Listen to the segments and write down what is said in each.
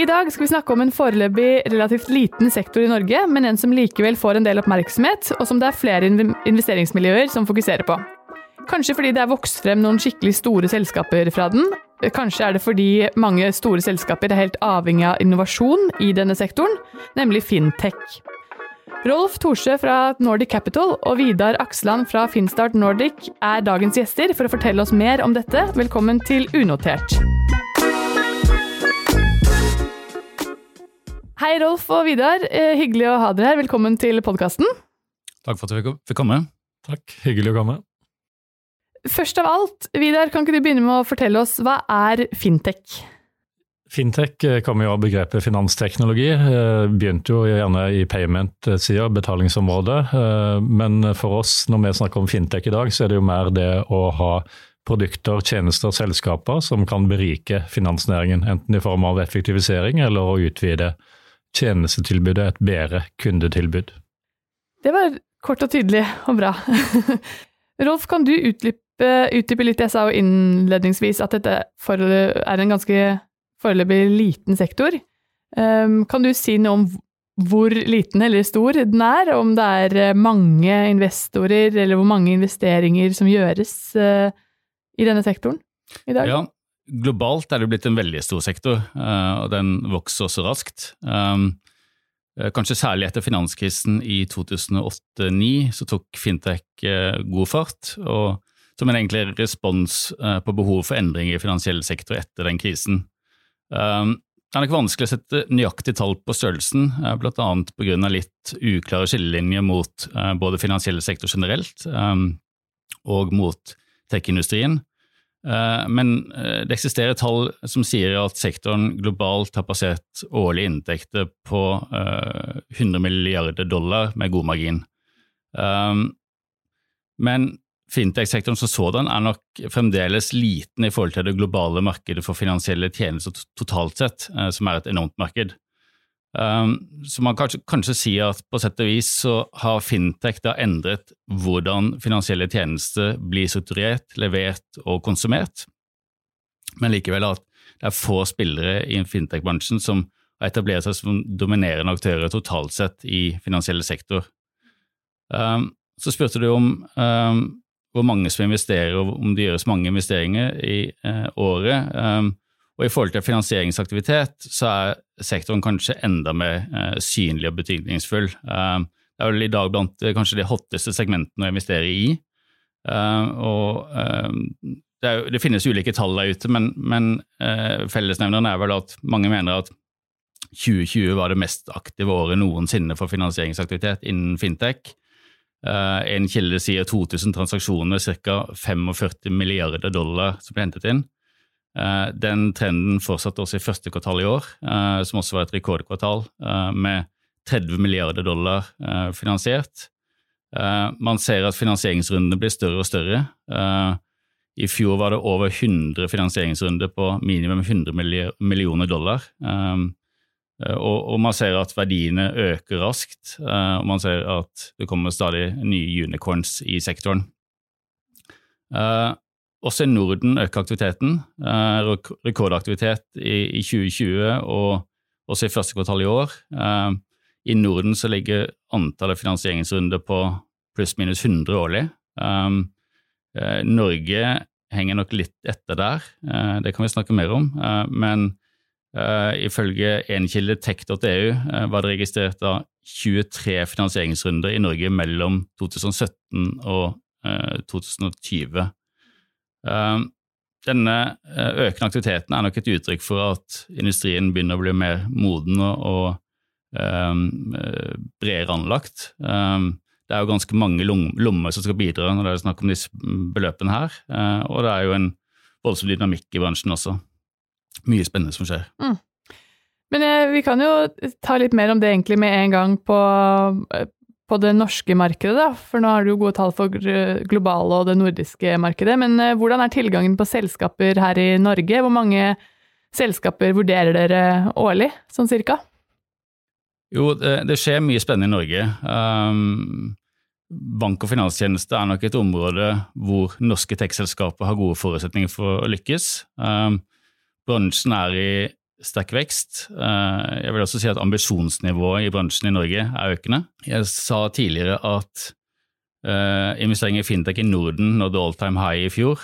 I dag skal vi snakke om en foreløpig relativt liten sektor i Norge, men en som likevel får en del oppmerksomhet, og som det er flere investeringsmiljøer som fokuserer på. Kanskje fordi det er vokst frem noen skikkelig store selskaper fra den. Kanskje er det fordi mange store selskaper er helt avhengig av innovasjon i denne sektoren, nemlig Fintech. Rolf Thorsø fra Nordic Capital og Vidar Aksland fra Finstart Nordic er dagens gjester for å fortelle oss mer om dette. Velkommen til Unotert. Hei, Rolf og Vidar. Eh, hyggelig å ha dere her. Velkommen til podkasten. Takk for at du fikk komme. Takk, hyggelig å komme. Først av alt, Vidar, kan ikke du begynne med å fortelle oss hva er fintech? Fintech eh, kommer jo av begrepet finansteknologi. Eh, begynte jo gjerne i payment-sida, betalingsområdet. Men for oss, når vi snakker om fintech i dag, så er det jo mer det å ha produkter, tjenester, selskaper som kan berike finansnæringen. Enten i form av effektivisering eller å utvide tjenestetilbudet et bedre kundetilbud. Det var kort og tydelig og bra. Rolf, kan du utdype, utdype litt? Jeg sa jo innledningsvis at dette er en ganske foreløpig liten sektor. Um, kan du si noe om hvor liten eller stor den er, om det er eh, mange investorer eller hvor mange investeringer som gjøres uh, i denne sektoren i dag? Ja, globalt er det blitt en veldig stor sektor, eh, og den vokser også raskt. Um, eh, kanskje særlig etter finanskrisen i 2008-2009 så tok fintech eh, god fart, og som en egentlig respons på behov for endringer i finansiell sektor etter den krisen. Um, det er nok vanskelig å sette nøyaktig tall på størrelsen, bl.a. pga. litt uklare skillelinjer mot både finansiell sektor generelt um, og mot tech-industrien. Eh, men eh, det eksisterer tall som sier at sektoren globalt har passert årlige inntekter på 100 eh, milliarder dollar med god margin. Men fintech-sektoren som sådan er nok fremdeles liten i forhold til det globale markedet for finansielle tjenester totalt sett, som er et enormt marked. Um, så man kan kanskje si at på sett og vis så har fintech da endret hvordan finansielle tjenester blir strukturert, levert og konsumert, men likevel at det er få spillere i fintech-bransjen som har etablert seg som dominerende aktører totalt sett i finansiell sektor. Um, så spurte du om um, hvor mange som investerer, og om det gjøres mange investeringer i uh, året. Og i forhold til finansieringsaktivitet så er sektoren kanskje enda mer eh, synlig og betydningsfull. Eh, det er vel i dag blant eh, kanskje de hotteste segmentene å investere i. Og det, er, det, finnes ulike tall der ute, men, men fellesnevneren er vel at mange mener at 2020 var det mest aktive året noensinne for finansieringsaktivitet innen fintech. en kilde sier 2000 transaksjoner, ca. 45 milliarder dollar som ble hentet inn. Eh, den trenden fortsatte også i første kvartal i år, eh, som også var et rekordkvartal, eh, med 30 milliarder dollar finansiert. Man ser at finansieringsrundene blir større og større. I fjor var det over 100 finansieringsrunder på minimum 100 millioner dollar. Og, man ser at verdiene øker raskt, og man ser at det kommer stadig nye unicorns i sektoren. Også i Norden øker aktiviteten. Eh, rekordaktivitet i 2020 og også i første kvartal i år. Eh, I Norden så ligger antallet finansieringsrunder på pluss-minus 100 årlig. Eh, Norge henger nok litt etter der, det kan vi snakke mer om. Men ifølge enkilde tech.eu var det registrert da 23 finansieringsrunder i Norge mellom 2017 og 2020. Ehm, denne eh, økende aktiviteten er nok et uttrykk for at industrien begynner å bli mer moden og um, bredere anlagt. Det er jo ganske mange lommer som skal bidra når det er snakk om disse beløpene her. Og det er jo en voldsom dynamikk i bransjen også. Mye spennende som skjer. Mm. Men eh, vi kan jo ta litt mer om det egentlig med en gang på, på det norske markedet, da? For nå har du jo gode tall for globale og det nordiske markedet. Men eh, hvordan er tilgangen på selskaper her i Norge? Hvor mange selskaper vurderer dere årlig, sånn cirka? Jo, det, det skjer mye spennende i Norge. Um, bank- og finanstjeneste er nok et område hvor norske tech-selskaper har gode forutsetninger for å lykkes. Um, bransjen er i sterk vekst. Jeg vil også si at ambisjonsnivået i bransjen i Norge er økende. Jeg sa tidligere at investeringer i fintech i Norden nådde all time high i fjor.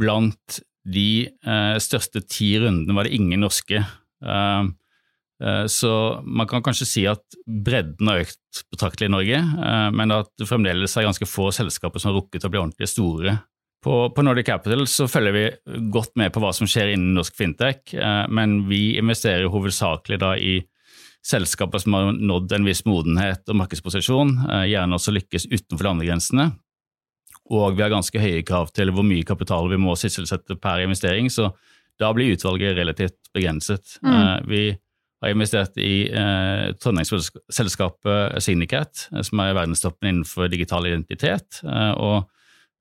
Blant de største ti rundene var det ingen norske. Eh, så man kan kanskje si at bredden har økt betraktelig i Norge, eh, men at det fremdeles er ganske få selskaper som har rukket å bli ordentlig store. På, på, Nordic Capital så følger vi godt med på hva som skjer innen norsk fintech, eh, men vi investerer hovedsakelig da i selskaper som har nådd en viss modenhet og markedsposisjon, gjerne også lykkes utenfor landegrensene. Og vi har ganske høye krav til hvor mye kapital vi må sysselsette per investering, så da blir utvalget relativt begrenset. Mm. Vi har investert i eh, Trondheimsselskapet Signicat, eh, som er verdenstoppen innenfor digital identitet. Eh, og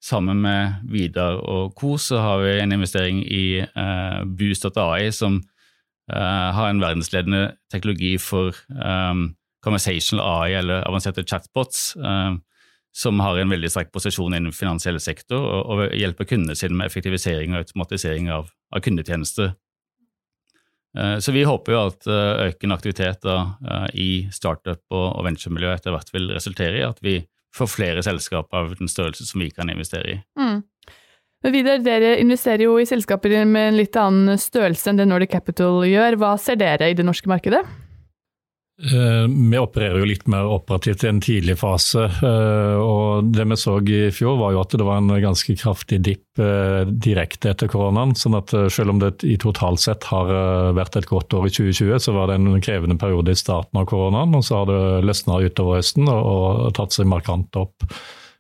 sammen med Vidar og Co. så har vi en investering i eh, Boost.ai, som eh, har en verdensledende teknologi for um, conversational AI, eller avanserte chatbots, eh, som har en veldig sterk posisjon innen finansiell sektor og, og hjelper kundene sine med effektivisering og automatisering av, av kundetjenester. Eh, så vi håper jo at eh, økende aktivitet da, eh, i startup- og venturemiljøet etter hvert vil resultere i at vi får flere selskaper av den størrelse som vi kan investere i. Mm. Vidar, dere investerer jo i selskaper med en litt annen størrelse enn det Nordic Capital gjør. Hva ser dere i det norske markedet? Eh, vi opererer jo litt mer operativt i en tidlig fase. Eh, og Det vi så i fjor, var jo at det var en ganske kraftig dipp eh, direkte etter koronaen. sånn at selv om det i totalt sett har vært et godt år i 2020, så var det en krevende periode i starten av koronaen. Og så har det løsna utover høsten og, tatt seg markant opp.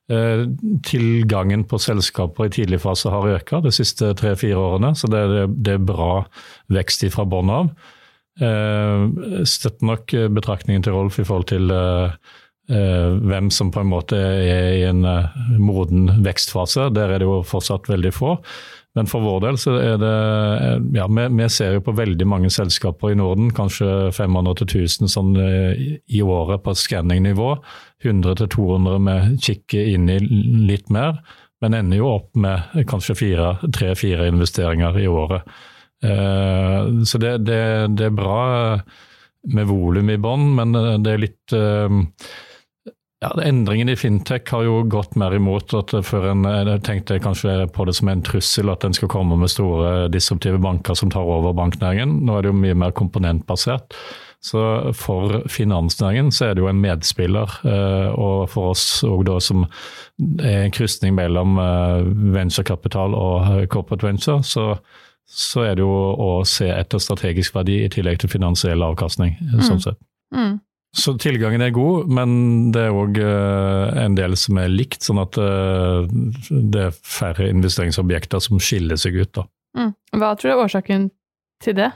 Tilgangen på selskaper i tidlig fase har økt de siste tre-fire årene, så det, er bra vekst fra bånn av. Eh, støtter nok betraktningen til Rolf i forhold til eh, eh, hvem som på en måte er i en moden vekstfase. Der er det jo fortsatt veldig få. Men for vår del så er det Ja, vi, vi ser jo på veldig mange selskaper i Norden, kanskje 500-1000 sånn i året på skanningnivå. 100-200 med kikker inn i litt mer, men ender jo opp med kanskje tre-fire investeringer i året. Eh, så det, det, det, er bra med volum i bånn, men det er litt eh, ja, Endringen i fintech har jo gått mer imot at før en jeg tenkte kanskje på det som en trussel at en skal komme med store disruptive banker som tar over banknæringen. Nå er det jo mye mer komponentbasert. Så for finansnæringen så er det jo en medspiller, eh, og for oss òg da som er en krysning mellom venturekapital og corporate venture, så så er det jo å se etter strategisk verdi i tillegg til finansiell avkastning. Mm. sånn sett. Mm. Så tilgangen er god, men det er òg uh, en del som er likt, sånn at uh, det er færre investeringsobjekter som skiller seg ut. da. Mm. Hva tror du er årsaken til det?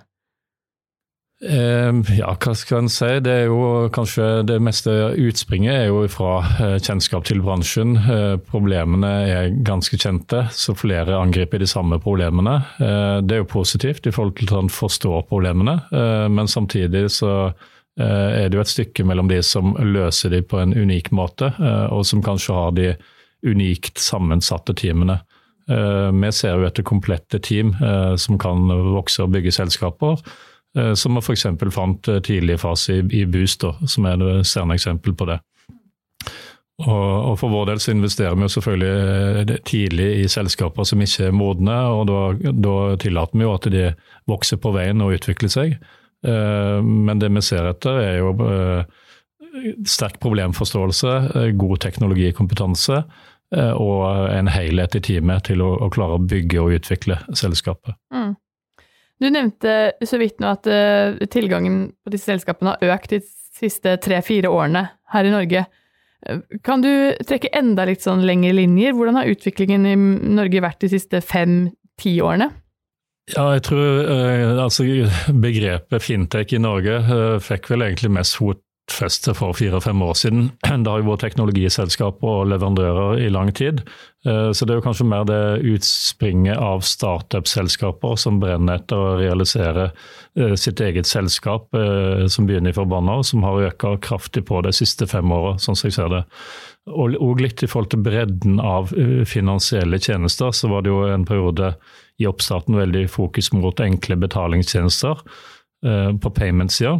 Ehm, ja, hva skal en si. Det er jo kanskje det meste utspringet er jo fra eh, kjennskap til bransjen. Eh, problemene er ganske kjente, så flere angriper de samme problemene. Eh, det er jo positivt i forhold til at en forstår problemene, men samtidig så er det jo et stykke mellom de som løser de på en unik måte, og som kanskje har de unikt sammensatte teamene. Vi ser jo etter komplette team som kan vokse og bygge selskaper som vi f.eks. fant eh, tidlig fase i, Boost, som er et stjerneeksempel på det. Og, For vår del så investerer vi jo selvfølgelig eh, tidlig i selskaper som ikke er modne, og da, da tillater vi jo at de vokser på veien og utvikler seg. Men det vi ser etter, er jo sterk problemforståelse, god teknologikompetanse og en helhet i teamet til å, å klare å bygge og utvikle selskapet. Mm. Du nevnte så vidt nå at uh, tilgangen på disse selskapene har økt de siste tre-fire årene her i Norge. Eh, kan du trekke enda litt sånn lengre linjer? Hvordan har utviklingen i Norge vært de siste fem-ti årene? Ja, jeg tror uh, altså begrepet fintech i Norge uh, fikk vel egentlig mest fot rotfeste for fire-fem år siden. Det har jo vært teknologiselskaper og leverandører i lang tid. Eh, så det er jo kanskje mer det utspringet av startup-selskaper som brenner etter å realisere eh, sitt eget selskap, eh, som begynner i forbanna, som har økt kraftig på de siste fem åra, sånn som jeg ser det. Og litt i forhold til bredden av finansielle tjenester, så var det jo en periode i oppstarten veldig fokus mot enkle betalingstjenester på payment-sida.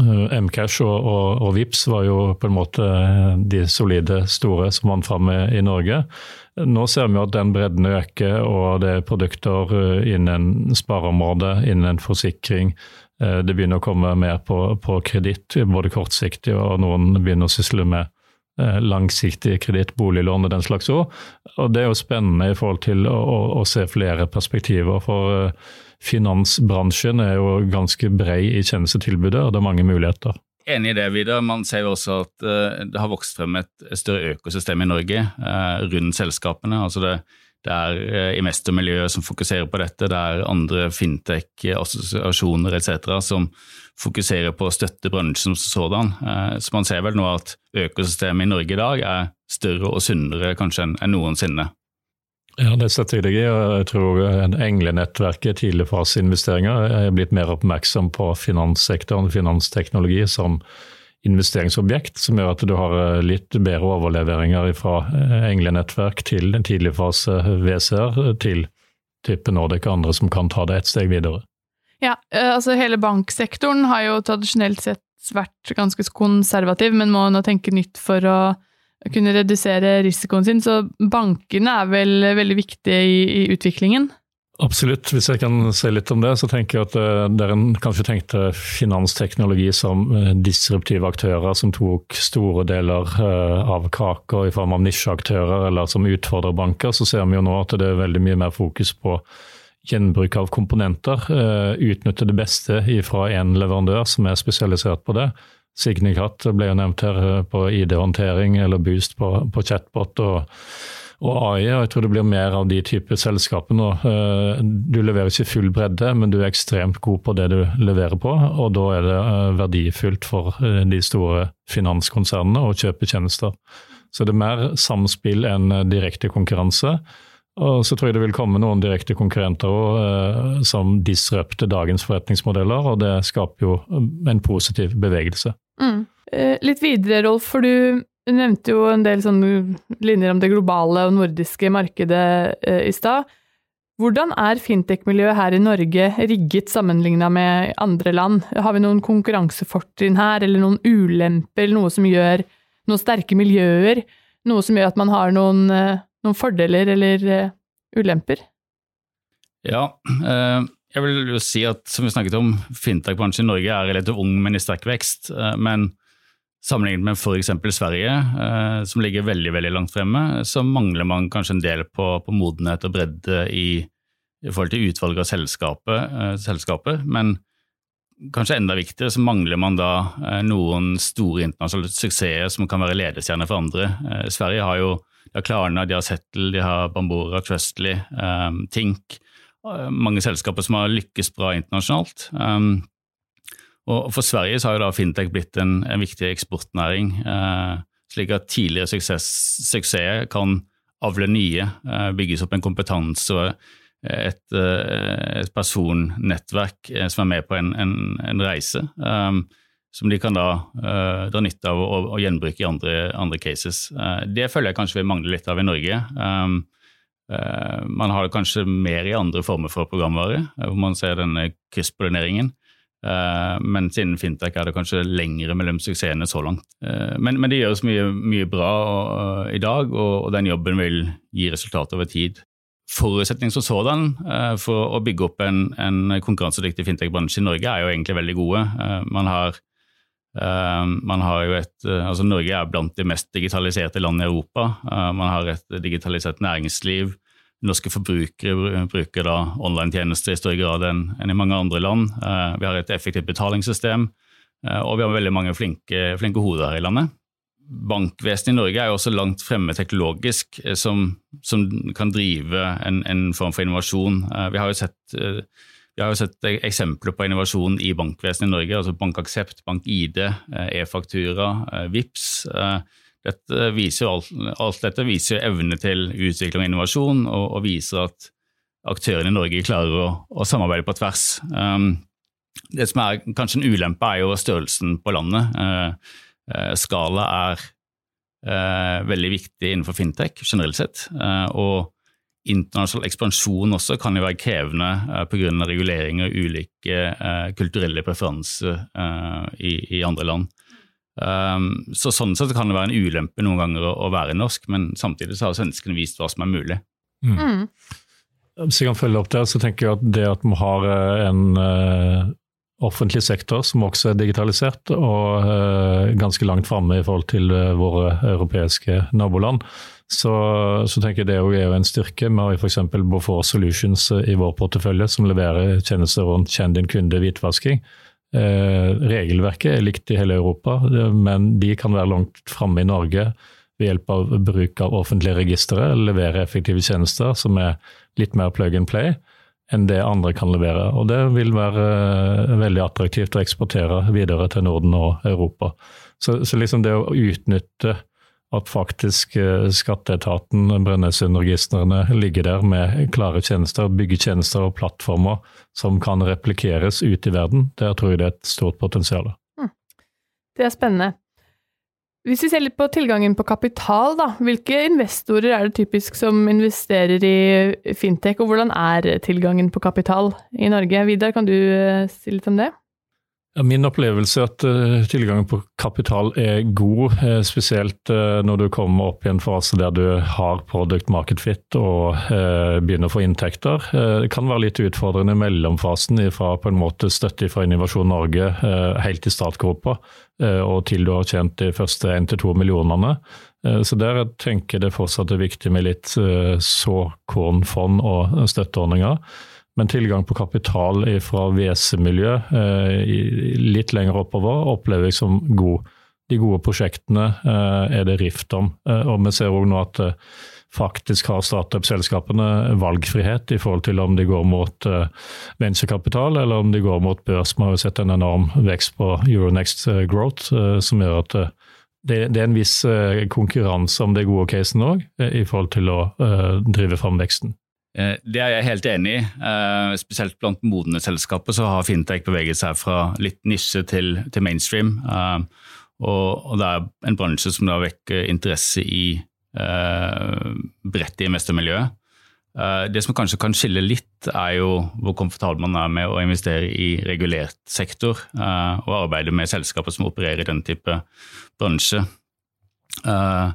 Eh, Mcash og, og, og, Vips var jo på en måte eh, de solide store som vant fram i Norge. Nå ser vi at den bredden øker, og det er produkter eh, innen spareområdet, innen forsikring. Det begynner å komme mer på, på kreditt, både kortsiktig og noen begynner å sysle med langsiktig kreditt, boliglån og den slags òg. Og det er jo spennende i forhold til å, å, å se flere perspektiver. for finansbransjen er jo ganske brei i tjenestetilbudet, og det er mange muligheter. Enig i det, Vidar. Man ser jo også at uh, det har vokst frem et større økosystem i Norge rundt selskapene. altså det, det er eh, investormiljøet som fokuserer på dette, det er andre fintech-assosiasjoner etc. som fokuserer på å støtte bransjen som sådan. Så man ser vel nå at økosystemet i Norge i dag er større og sunnere kanskje enn noensinne. Ja, det setter jeg deg i. og Jeg tror Englenettverket, tidligfaseinvesteringer, er blitt mer oppmerksom på finanssektoren, finansteknologi, som investeringsobjekt, som gjør at du har eh, litt bedre overleveringer fra eh, Englenettverk til en tidligfase WCR, til type Nordic og andre som kan ta det et steg videre. Ja, eh, altså hele banksektoren har jo tradisjonelt sett vært ganske konservativ, men må nå tenke nytt for å kunne redusere risikoen sin. Så bankene er vel veldig viktige i, i, utviklingen? Absolutt. Hvis jeg kan si litt om det, så tenker jeg at der en kanskje tenkte finansteknologi som uh, disruptive aktører som tok store deler av kaka i form av nisjeaktører, eller som utfordrer banker. Så ser vi jo nå at det er veldig mye mer fokus på gjenbruk av komponenter. Utnytte det beste fra én leverandør som er spesialisert på det Signicat ble jo nevnt her eh, på ID-håndtering eller Boost på, på chatbot og, og, AI. og Jeg tror det blir mer av de typer selskaper nå. Eh, du leverer ikke full bredde, men du er ekstremt god på det du leverer på. Og da er det eh, verdifullt for de store finanskonsernene å kjøpe tjenester. Så det er mer samspill enn direkte konkurranse. Og så tror jeg det vil komme noen direkte konkurrenter også, eh, som disrupter dagens forretningsmodeller, og det skaper jo en positiv bevegelse. Mm. Eh, litt videre, Rolf, for du nevnte jo en del sånne linjer om det globale og nordiske markedet eh, i stad. Hvordan er fintech-miljøet her i Norge rigget sammenligna med andre land? Har vi noen konkurransefortrinn her, eller noen ulemper, noe som gjør noen sterke miljøer? Noe som gjør at man har noen noen fordeler eller uh, ulemper? Ja, jeg vil jo si at som vi snakket om, fintech-bransjen i Norge er relativt ung, men i sterk vekst. Men sammenlignet med f.eks. Sverige, som ligger veldig veldig langt fremme, så mangler man kanskje en del på, på modenhet og bredde i, i, forhold til utvalg av selskaper. Men kanskje enda viktigere så mangler man da noen store internasjonale suksesser som kan være ledestjerner for andre. Sverige har jo de har Klarna, de har Settle, de har Bambora, Trustly, um, Tink. Mange selskaper som har lykkes bra internasjonalt. Um, og For Sverige så har jo da fintech blitt en, en viktig eksportnæring, eh, slik at tidligere suksess, suksesser kan avle nye, eh, bygges opp en kompetanse og et, uh, et personnettverk som er med på en, en, en reise. eh, som de kan da dra nytte av og, og gjenbruke i andre, andre cases. Det føler jeg kanskje vi mangler litt av i Norge. Man har det kanskje mer i andre former for programvare, hvor man ser denne krysspollineringen. Uh, mens innen fintech er det kanskje lengre mellom suksessene så langt. Men, men, det gjøres mye, mye bra i dag, og, og, den jobben vil gi resultater over tid forutsetning som sådan for å bygge opp en, en konkurransedyktig fintech-bransje i Norge er jo egentlig veldig gode. Man har man har jo et, altså Norge er blant de mest digitaliserte land i Europa. Man har et digitalisert næringsliv. Norske forbrukere bruker da online-tjenester i større grad enn, enn i mange andre land. vi har et effektivt betalingssystem, og vi har veldig mange flinke, flinke hoder her i landet. Bankvesenet i Norge er jo også langt fremme teknologisk, som, som kan drive en, en, form for innovasjon. vi har sett vi har jo sett eksempler på innovasjon i bankvesenet i Norge, altså BankAksept, BankID, e-faktura, VIPS. Dette alt, alt, dette viser evne til utvikling og innovasjon, og, og viser at aktørene i Norge klarer å, å samarbeide på tvers. Um, det som er kanskje en ulempe, er jo størrelsen på landet. Uh, uh, skala er uh, veldig viktig innenfor fintech generelt sett. og internasjonal ekspansjon også kan jo være krevende uh, pga. reguleringer og ulike uh, kulturelle preferanser uh, i, i, andre land. Um, så Sånn sett kan det være en ulempe noen ganger å, å være norsk, men samtidig så har svenskene vist hva som er mulig. Mm. Mm. Hvis jeg kan følge opp der, så tenker jeg at det at vi har en offentlig sektor som også er digitalisert og ganske langt framme i forhold til våre europeiske naboland, så, så, tenker jeg det er jo en styrke. Vi har f.eks. Bofor Solutions eh, i vår portefølje, som leverer tjenester rundt kjenn din kunde hvitvasking. Eh, regelverket er likt i hele Europa, men de kan være langt framme i Norge ved hjelp av bruk av offentlige registre, levere effektive tjenester som er litt mer plug and play enn det andre kan levere. Og Det vil være eh, veldig attraktivt å eksportere videre til Norden og Europa. Så, så liksom det å utnytte at faktisk eh, skatteetaten, Brønnøysundregistrene, ligger der med klare tjenester, byggetjenester og plattformer som kan replikkeres ut i verden. Der tror jeg det er et stort potensial. Mm. Det er spennende. Hvis vi ser litt på tilgangen på kapital, da. Hvilke investorer er det typisk som investerer i fintech, og hvordan er tilgangen på kapital i Norge? Vidar, kan du eh, si litt om det? Min opplevelse er at uh, tilgangen på kapital er god, uh, spesielt uh, når du kommer opp i en fase der du har product market fit og begynner å få inntekter. det kan være litt utfordrende i mellomfasen fra på en måte støtte fra Innovasjon Norge helt til startgropa og til du har tjent de første 1-2 millionene. Så der tenker jeg det fortsatt er viktig med litt såkornfond og støtteordninger. Men tilgang på kapital fra WC-miljø eh, litt lenger oppover opplever jeg som god. De gode prosjektene eh, er det rift om. Eh, og vi ser òg nå at faktisk har startup-selskapene valgfrihet i forhold til om de går mot venturekapital eller om de går mot børs. Vi har jo sett en enorm vekst på Euronext Growth, som gjør at det, er en viss konkurranse om de gode casene òg, i forhold til å drive fram veksten. Eh, det er jeg helt enig i. Eh, spesielt blant modne selskaper så har fintech beveget seg fra litt nisje til, til mainstream. Eh, og, det er en bransje som da vekker interesse i bredt i investormiljøet. Det som kanskje kan skille litt, er jo hvor komfortabel man er med å investere i regulert sektor og arbeide med selskaper som opererer i den type bransje. Eh,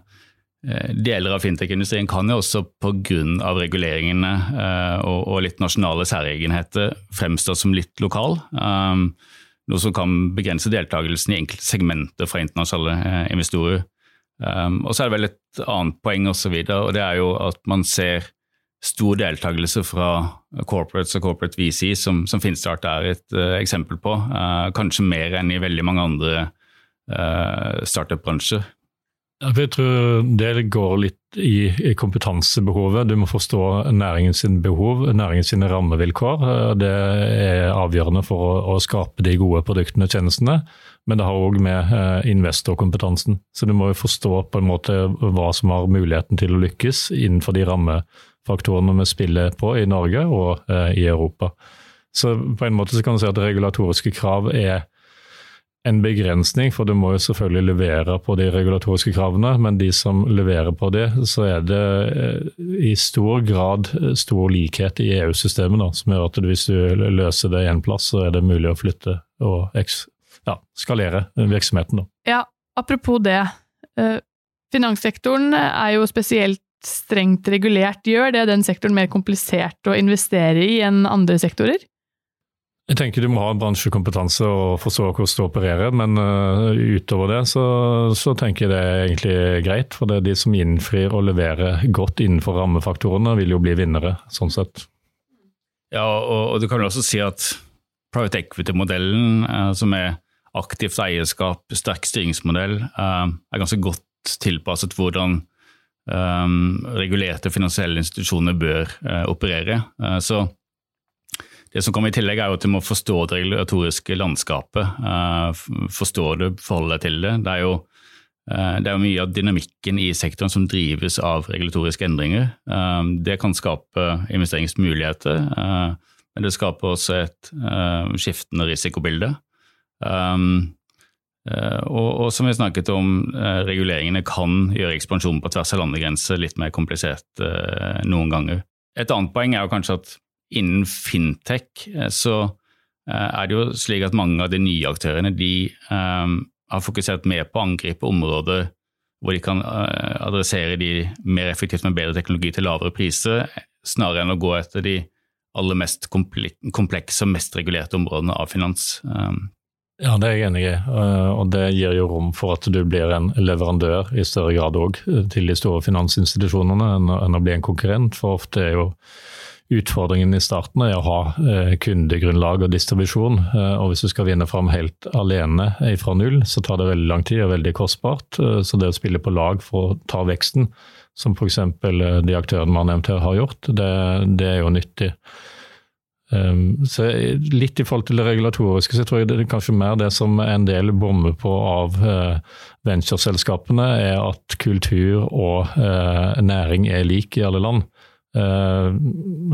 deler av fintech-industrien kan jo også pga. reguleringene eh, og litt nasjonale særegenheter fremstå som litt lokal. Um, noe som kan begrense deltakelsen i enkelte segmenter fra internasjonale eh, investorer. Og så er det vel et annet poeng og, så videre, og det er jo at man ser stor deltakelse fra corporates og corporate VC, som, som Finstart er et eksempel på. Kanskje mer enn i veldig mange andre startup-bransjer. Jeg tror det går litt i, kompetansebehovet. Du må forstå næringens behov, næringens rammevilkår. Det er avgjørende for å, skape de gode produktene og tjenestene. Men det har òg med eh, investorkompetansen. Så du må forstå på en måte hva som har muligheten til å lykkes innenfor de rammefaktorene vi spiller på i Norge og eh, i Europa. Så på en måte kan du si at regulatoriske krav er en begrensning, for du må jo selvfølgelig levere på de regulatoriske kravene, men de som leverer på det, så er det eh, i stor grad eh, stor likhet i EU-systemet, som gjør at hvis du løser det én plass, så er det mulig å flytte og ja, skalere virksomheten. Da. Ja, apropos det. Eh, finanssektoren er jo spesielt strengt regulert. Gjør det den sektoren mer komplisert å investere i enn andre sektorer? Jeg tenker du må ha bransjekompetanse og forstå hvordan du opererer, men uh, utover det så, så, tenker jeg det er egentlig greit. For det er de som innfrir og leverer godt innenfor rammefaktorene, vil jo bli vinnere, sånn sett. Ja, og, og du kan jo også si at private equity-modellen, uh, som er aktivt eierskap, sterk styringsmodell, uh, er ganske godt tilpasset hvordan regulerte finansielle institusjoner bør operere. så det som kommer i tillegg, er jo at du må forstå det regulatoriske landskapet. Forstå det, forholde deg til det. Det er jo det er jo mye av dynamikken i sektoren som drives av regulatoriske endringer. Det kan skape investeringsmuligheter, men det skaper også et skiftende risikobilde. Eh, og, som vi snakket om, eh, reguleringene kan gjøre ekspansjonen på tvers av landegrenser litt mer komplisert eh, noen ganger. Et annet poeng er jo kanskje at innen fintech så er det jo slik at mange av de nye aktørene de har fokusert mer på å angripe områder hvor de kan adressere de mer effektivt med bedre teknologi til lavere priser, snarere enn å gå etter de aller mest komplekse og mest regulerte områdene av finans. Ja, det er jeg enig i. Eh, og det gir jo rom for at du blir en leverandør i større grad òg eh, til de store finansinstitusjonene enn å bli en konkurrent. For ofte er jo utfordringen i starten er å ha eh, kundegrunnlag og distribusjon. Og hvis du skal vinne fram helt alene fra null, så tar det veldig lang tid og veldig kostbart. Så det å spille på lag for å ta veksten, som f.eks. de aktørene man har har gjort, det, det er jo nyttig. Um, så Litt i forhold til det regulatoriske, så tror jeg det er kanskje mer det som en del bommer på av uh, ventureselskapene, er at kultur og næring er lik i alle land. Uh,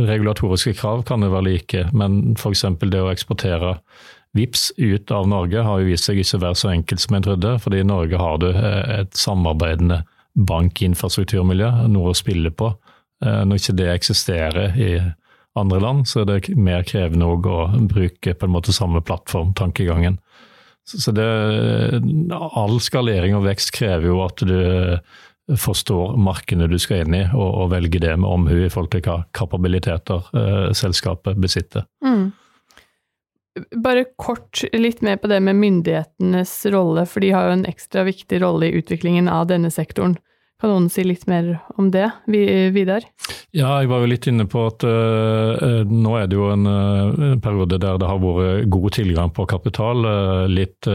regulatoriske krav kan jo være like, men f.eks. det å eksportere VIPS ut av Norge har jo vist seg ikke å være så enkelt som en trodde. fordi i Norge har du et samarbeidende bankinfrastrukturmiljø, noe å spille på. Når ikke det eksisterer i andre land, så er det mer krevende å bruke på en måte samme plattform, tankegangen. Så det, all skalering og vekst krever jo at du forstår markedene du skal inn i, og, og velger det med omhu i forhold til hva kapabiliteter eh, selskapet besitter. Mm. Bare kort litt mer på det med myndighetenes rolle, for de har jo en ekstra viktig rolle i utviklingen av denne sektoren. Kan noen si litt mer om det, Vidar? Ja, jeg var jo litt inne på at uh, nå er det jo en uh, periode der det har vært god tilgang på kapital. Uh, litt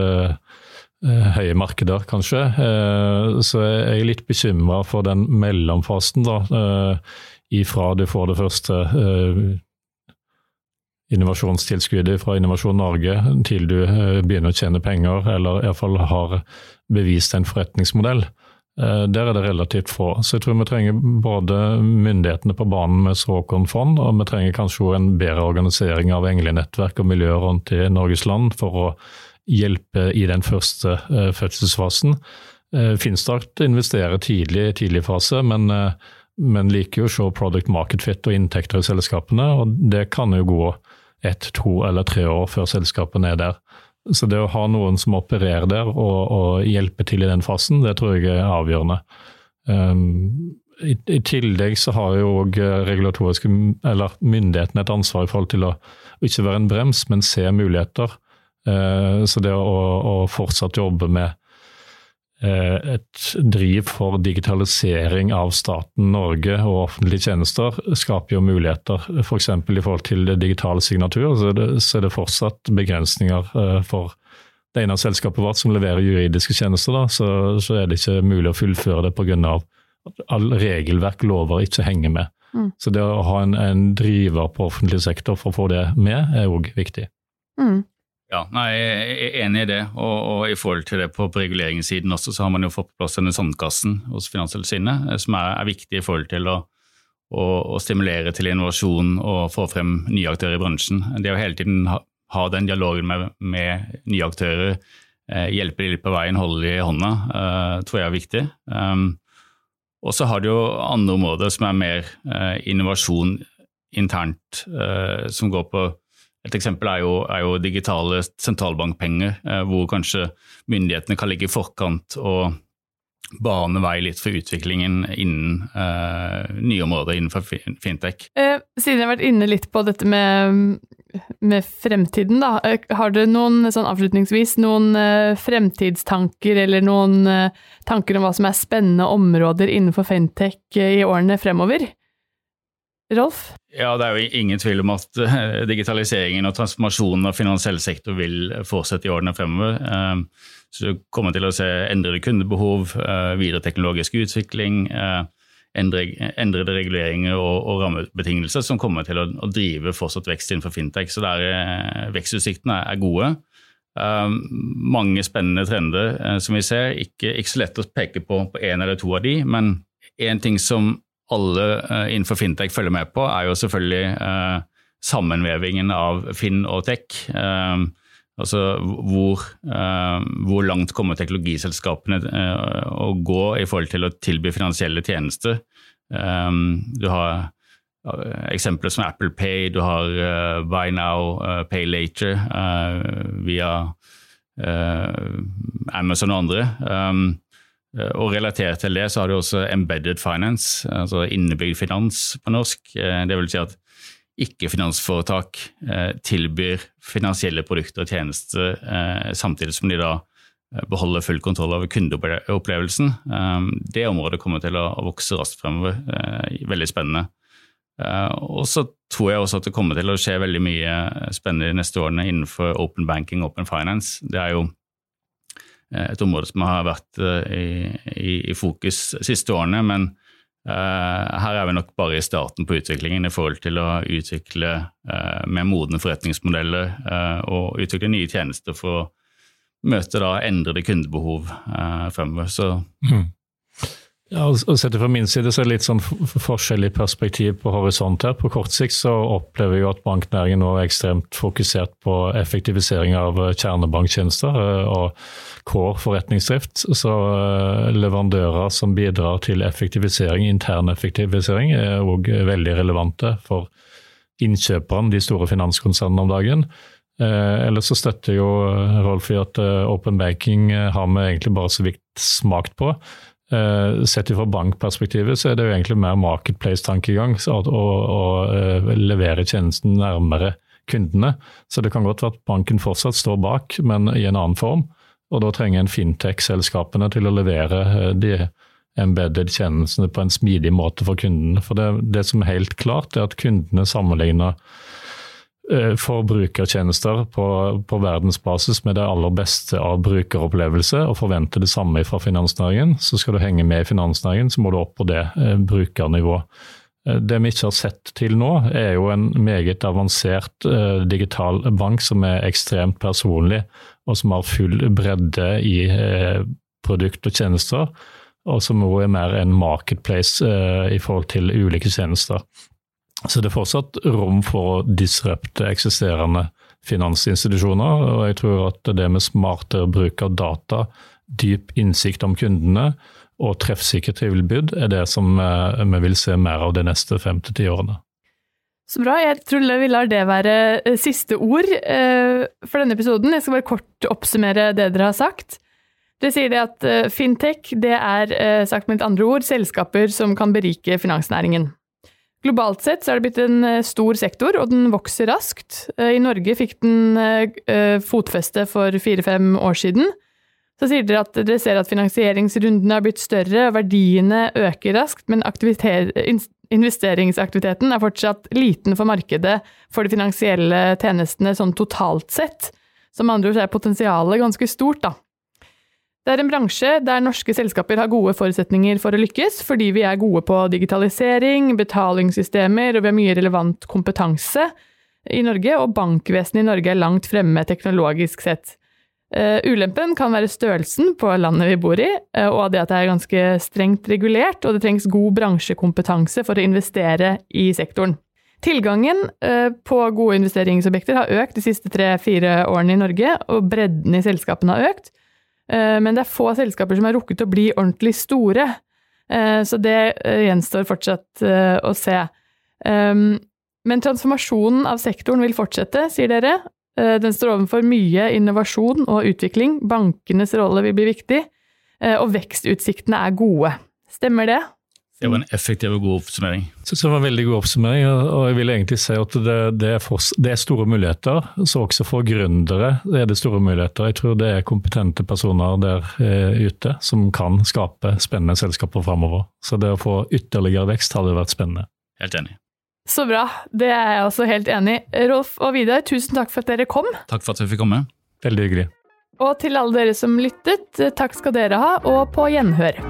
høye markeder, kanskje. så jeg er litt bekymra for den mellomfasen, da. ifra du får det første innovasjonstilskuddet fra Innovasjon Norge til du begynner å tjene penger, eller iallfall har bevist en forretningsmodell. Eh, der er det relativt få. Så jeg tror vi trenger både myndighetene på banen med såkornfond, og vi trenger kanskje en bedre organisering av englenettverk og miljøer rundt i Norges land for å hjelpe i den første uh, fødselsfasen. Uh, Finstart investerer tidlig i tidlig fase, men, uh, men liker jo å se product market fit og inntekter i selskapene. og Det kan jo gå ett, to eller tre år før selskapene er der. Så det å ha noen som opererer der og, og hjelper til i den fasen, det tror jeg er avgjørende. Um, i, i, tillegg så har jo regulatoriske, eller myndighetene et ansvar i forhold til å, ikke være en brems, men se muligheter. Uh, så det å, å fortsatt jobbe med Eh, et driv for digitalisering av staten Norge og offentlige tjenester skaper jo muligheter. F.eks. For i forhold til digitale signatur, så er, det, så er det fortsatt begrensninger eh, for det ene selskapet vårt som leverer juridiske tjenester. Da, så, så, er det ikke mulig å fullføre det pga. at all regelverk, lover, ikke henger med. Mm. Så det å ha en, en, driver på offentlig sektor for å få det med, er òg viktig. Mm. Ja, nei, Jeg er enig i det. Og, og, i forhold til det på, reguleringssiden også, så har man jo fått på plass denne sandkassen hos Finanstilsynet, eh, som er, er, viktig i forhold til å, å, å, stimulere til innovasjon og få frem nye aktører i bransjen. Det å hele tiden ha, ha den dialogen med, med nye aktører, eh, hjelpe dem litt på veien, holde dem i hånda, eh, tror jeg er viktig. Um, og så har du jo andre områder som er mer eh, innovasjon internt, eh, som går på et eksempel er jo, er jo digitale sentralbankpenger, eh, hvor kanskje myndighetene kan ligge i forkant og bane vei litt for utviklingen innen eh, nye områder innenfor fintech. Eh, siden jeg har vært inne litt på dette med, med fremtiden, da. Eh, har dere noen, sånn avslutningsvis, noen eh, fremtidstanker eller noen eh, tanker om hva som er spennende områder innenfor fintech i årene fremover? Rolf? Ja, Det er jo ingen tvil om at eh, digitaliseringen og transformasjonen av finansiell sektor vil fortsette i årene fremover. Eh, så Du kommer til å se endrede kundebehov, eh, videre teknologisk utvikling, endrede reguleringer og, rammebetingelser som kommer til å, drive fortsatt vekst innenfor fintech. Så der, vekstutsiktene er gode. Mange spennende trender som vi ser. Ikke, ikke, så lett å peke på én eller to av de, men én ting som alle uh, innenfor fintech følger med på, er jo selvfølgelig uh, sammenvevingen av Finn og tech. Um, Altså hvor, hvor, langt kommer teknologiselskapene å gå i forhold til å tilby finansielle tjenester? Du har eksempler som Apple Pay, du har Buy Now, Pay Later via Amazon og andre. Um, og relatert til det så har du også embedded finance, altså innebygd finans på norsk. Det vil si at ikke-finansforetak eh, tilbyr finansielle produkter og tjenester eh, samtidig som de da eh, beholder full kontroll over kundeopplevelsen. Det området kommer til å vokse raskt fremover. Veldig spennende. Og så tror jeg også at det kommer til å skje veldig mye spennende de neste årene innenfor open banking og open finance. Det er jo et område som har vært i, i, i fokus de siste årene, men Eh, her er vi nok bare i starten på utviklingen i forhold til å utvikle uh, mer modne forretningsmodeller uh, og utvikle nye tjenester for å møte da endrede kundebehov fremover. Så mm. Ja, og sett Fra min side så er det litt sånn forskjellig perspektiv på horisont her. På kort sikt så opplever vi jo at banknæringen nå er ekstremt fokusert på effektivisering av eh, kjernebanktjenester eh, og core forretningsdrift. Så eh, leverandører som bidrar til effektivisering, intern effektivisering, er òg veldig relevante for innkjøperne, de store finanskonsernene om dagen. Eh, ellers så støtter jo Rolf i at open banking har vi egentlig bare så vidt smakt på. Uh, sett fra bankperspektivet så er det jo egentlig mer marketplace-tankegang å uh, levere tjenesten nærmere kundene. Så det kan godt være at banken fortsatt står bak, men i en annen form. Og da trenger en fintech-selskapene til å levere uh, de embedded tjenestene på en smidig måte for kundene. For det, det som er helt klart, er at kundene sammenligner Eh, for brukertjenester på, på, verdensbasis med det aller beste av brukeropplevelse, og forventer det samme fra finansnæringen. Så skal du henge med i finansnæringen, så må du opp på det eh, brukernivået. Eh, det vi ikke har sett til nå, er jo en meget avansert digital bank som er ekstremt personlig, og som har full bredde i produkt og tjenester, og som også er mer en marketplace i forhold til ulike tjenester. Så det er fortsatt rom for å disrupte eksisterende finansinstitusjoner. Og jeg tror at det med smartere bruk av data, dyp innsikt om kundene og treffsikre tilbud er det som eh, vi vil se mer av de neste fem til ti årene. Så bra. Jeg tror vi lar det være eh, siste ord eh, for denne episoden. Jeg skal bare kort oppsummere det dere har sagt. Det sier det at fintech det er, sagt med litt andre ord, selskaper som kan berike finansnæringen. Globalt sett så er det blitt en eh, stor sektor, og den vokser raskt. Eh, I Norge fikk den eh, fotfeste for fire-fem år siden. Så sier dere at dere ser at finansieringsrundene har blitt større, og verdiene øker raskt, men investeringsaktiviteten er fortsatt liten for markedet for de finansielle tjenestene sånn totalt sett. Som andre ord er potensialet ganske stort, da. Det er en bransje der norske selskaper har gode forutsetninger for å lykkes, fordi vi er gode på digitalisering, betalingssystemer og vi har mye relevant kompetanse i Norge, og bankvesenet i Norge er langt fremme teknologisk sett. Uh, ulempen kan være størrelsen på landet vi bor i, uh, og det at det er ganske strengt regulert, og det trengs god bransjekompetanse for å investere i sektoren. Tilgangen uh, på gode investeringsobjekter har økt de siste tre-fire årene i Norge, og bredden i selskapene har økt. Eh, men det er få selskaper som har rukket å bli ordentlig store. Eh, så det eh, gjenstår fortsatt å se. Ehm, men transformasjonen av sektoren vil fortsette, sier dere. Den står overfor mye innovasjon og utvikling. Bankenes rolle vil bli viktig. Og vekstutsiktene er gode. Stemmer det? Det var en effektiv og god oppsummering. Synes det var en veldig god oppsummering, og jeg vil egentlig si at det, det, er, for, det er, store muligheter. Så også for gründere er det store muligheter. Jeg tror det er kompetente personer der eh, ute som kan skape spennende selskaper framover. Så det å få ytterligere vekst hadde vært spennende. Helt enig. Så bra. Det er jeg også helt enig i. Rolf og Vidar, tusen takk for at dere kom. Takk for at vi fikk komme. Veldig hyggelig. Og til alle dere som lyttet, takk skal dere ha, og på gjenhør.